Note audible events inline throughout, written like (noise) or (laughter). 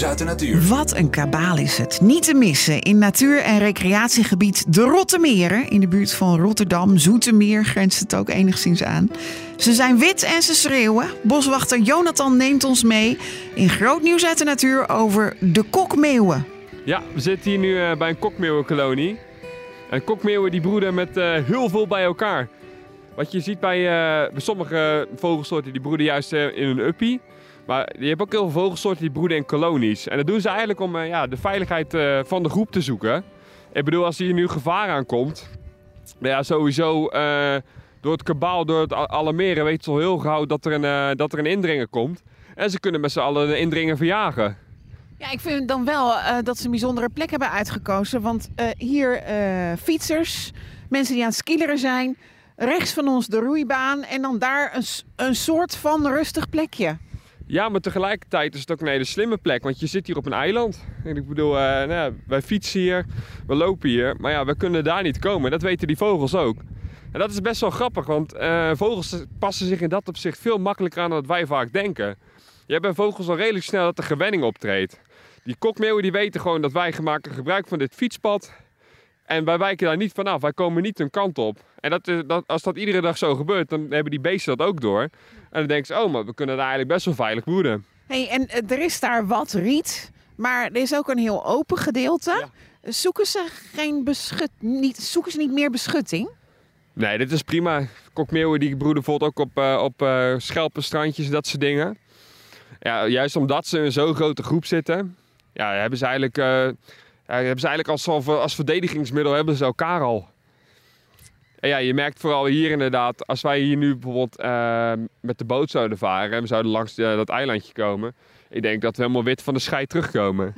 nieuws uit de natuur. Wat een kabaal is het. Niet te missen in natuur- en recreatiegebied De Rottemeren. In de buurt van Rotterdam, Zoetermeer grenst het ook enigszins aan. Ze zijn wit en ze schreeuwen. Boswachter Jonathan neemt ons mee in groot nieuws uit de natuur over de kokmeeuwen. Ja, we zitten hier nu uh, bij een kokmeeuwenkolonie. En kokmeeuwen die broeden met uh, heel veel bij elkaar. Wat je ziet bij, uh, bij sommige vogelsoorten, die broeden juist in een uppie. Maar je hebt ook heel veel vogelsoorten die broeden in kolonies. En dat doen ze eigenlijk om ja, de veiligheid van de groep te zoeken. Ik bedoel, als hier nu gevaar aankomt, nou ja, sowieso door het kabaal, door het alarmeren, weet ze al heel gauw dat er een, dat er een indringer komt. En ze kunnen met z'n allen de indringer verjagen. Ja, ik vind dan wel dat ze een bijzondere plek hebben uitgekozen. Want hier fietsers, mensen die aan het skileren zijn. Rechts van ons de roeibaan. En dan daar een, een soort van rustig plekje. Ja, maar tegelijkertijd is het ook een hele slimme plek. Want je zit hier op een eiland. En ik bedoel, nou, wij fietsen hier, we lopen hier. Maar ja, we kunnen daar niet komen. Dat weten die vogels ook. En dat is best wel grappig, want vogels passen zich in dat opzicht veel makkelijker aan dan wij vaak denken. Je hebt bij vogels al redelijk snel dat de gewenning optreedt. Die kokmeeuwen die weten gewoon dat wij maken gebruik van dit fietspad. En wij wijken daar niet vanaf. Wij komen niet een kant op. En dat, dat, als dat iedere dag zo gebeurt, dan hebben die beesten dat ook door. En dan denken ze, oh, maar we kunnen daar eigenlijk best wel veilig broeden. hey, en er is daar wat riet, maar er is ook een heel open gedeelte. Zoeken ze geen beschut, niet, zoeken ze niet meer beschutting? Nee, dit is prima. Kokmeeuwen die broeden bijvoorbeeld ook op, uh, op uh, schelpenstrandjes en dat soort dingen. Ja, juist omdat ze in zo'n grote groep zitten, ja, hebben ze eigenlijk, uh, ja, hebben ze eigenlijk als, als verdedigingsmiddel hebben ze elkaar al. En ja, je merkt vooral hier inderdaad, als wij hier nu bijvoorbeeld uh, met de boot zouden varen en we zouden langs de, dat eilandje komen, ik denk dat we helemaal wit van de scheid terugkomen.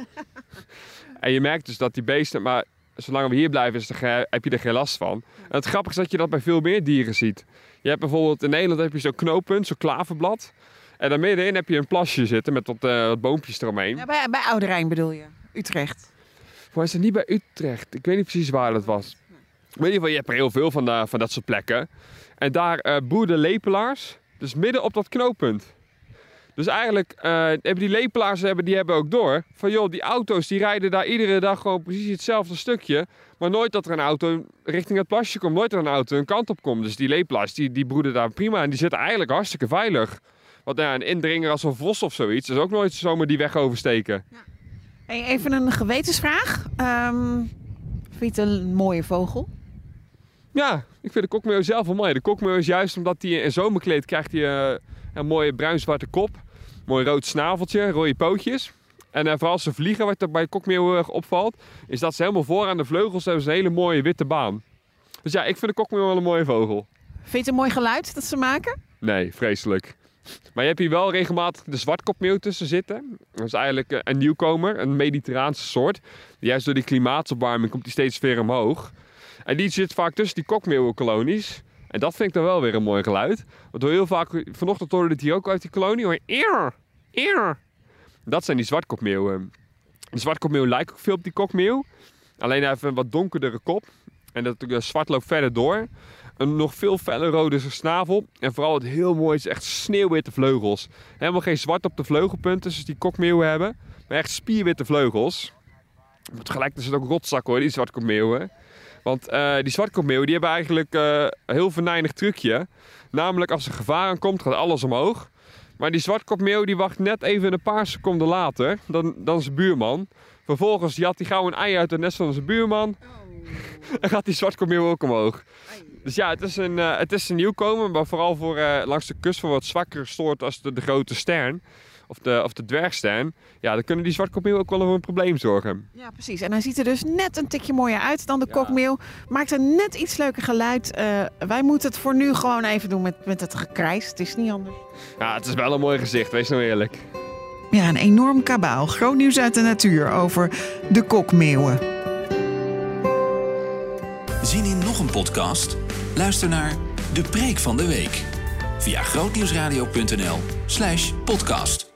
(laughs) en je merkt dus dat die beesten, maar zolang we hier blijven is er, heb je er geen last van. En het grappige is dat je dat bij veel meer dieren ziet. Je hebt bijvoorbeeld in Nederland heb je zo'n knooppunt, zo'n klaverblad. En dan middenin heb je een plasje zitten met wat, uh, wat boompjes eromheen. Ja, bij, bij Oude bedoel je? Utrecht? Voor is het niet bij Utrecht. Ik weet niet precies waar dat was. Maar in ieder geval, je hebt er heel veel van, de, van dat soort plekken. En daar uh, boerden lepelaars. Dus midden op dat knooppunt. Dus eigenlijk uh, hebben die lepelaars hebben, die hebben ook door. Van joh, die auto's die rijden daar iedere dag gewoon precies hetzelfde stukje. Maar nooit dat er een auto richting het plasje komt. Nooit dat er een auto een kant op komt. Dus die lepelaars die, die broeden daar prima. En die zitten eigenlijk hartstikke veilig. Want ja, een indringer als een vos of zoiets is ook nooit zomaar die weg oversteken. Ja. Hey, even een gewetensvraag. Um, vind je het een mooie vogel? Ja, ik vind de kokmeeuw zelf wel mooi. De kokmeeuw is juist omdat hij in zomerkleed krijgt hij uh, een mooie bruin-zwarte kop. Mooi rood snaveltje, rode pootjes. En uh, vooral als ze vliegen, wat er bij kokmeeuw opvalt, is dat ze helemaal voor aan de vleugels hebben ze een hele mooie witte baan. Dus ja, ik vind de kokmeeuw wel een mooie vogel. Vind je het een mooi geluid dat ze maken? Nee, vreselijk. Maar je hebt hier wel regelmatig de zwartkopmeeuw tussen zitten. Dat is eigenlijk eh, een nieuwkomer, een mediterraanse soort. Juist door die klimaatopwarming komt die steeds weer omhoog. En die zit vaak tussen die kokmeeuwenkolonies. En dat vind ik dan wel weer een mooi geluid. Want heel vaak, vanochtend hoorde het hier ook uit die kolonie, hoor eer, eer. Dat zijn die zwartkopmeeuwen. De zwartkopmeeuw lijkt ook veel op die kokmeeuw. Alleen heeft een wat donkerdere kop. En dat zwart loopt verder door. Een nog veel felle rode snavel. En vooral het heel mooi is echt sneeuwwitte vleugels. Helemaal geen zwart op de vleugelpunten zoals die kokmeeuwen hebben. Maar echt spierwitte vleugels. Tegelijk is het ook rotzak hoor, die zwartkopmeeuwen. Want uh, die zwartkopmeeuwen die hebben eigenlijk uh, een heel venijnig trucje. Namelijk als er gevaar aankomt gaat alles omhoog. Maar die zwartkopmeeuw die wacht net even een paar seconden later dan, dan zijn buurman. Vervolgens had hij gauw een ei uit het nest van zijn buurman. (laughs) En gaat die zwartkopmeeuw ook omhoog. Dus ja, het is een, uh, het is een nieuwkomer, maar vooral voor uh, langs de kust voor wat zwakker soort als de, de grote stern. Of de, of de dwergstern. Ja, dan kunnen die zwartkopmeeuw ook wel voor een probleem zorgen. Ja, precies. En hij ziet er dus net een tikje mooier uit dan de ja. kokmeeuw. Maakt een net iets leuker geluid. Uh, wij moeten het voor nu gewoon even doen met, met het gekrijs. Het is niet anders. Ja, het is wel een mooi gezicht, wees nou eerlijk. Ja, een enorm kabaal. Groot nieuws uit de natuur over de kokmeeuwen. Zien in nog een podcast? Luister naar De Preek van de Week via grootnieuwsradio.nl/podcast.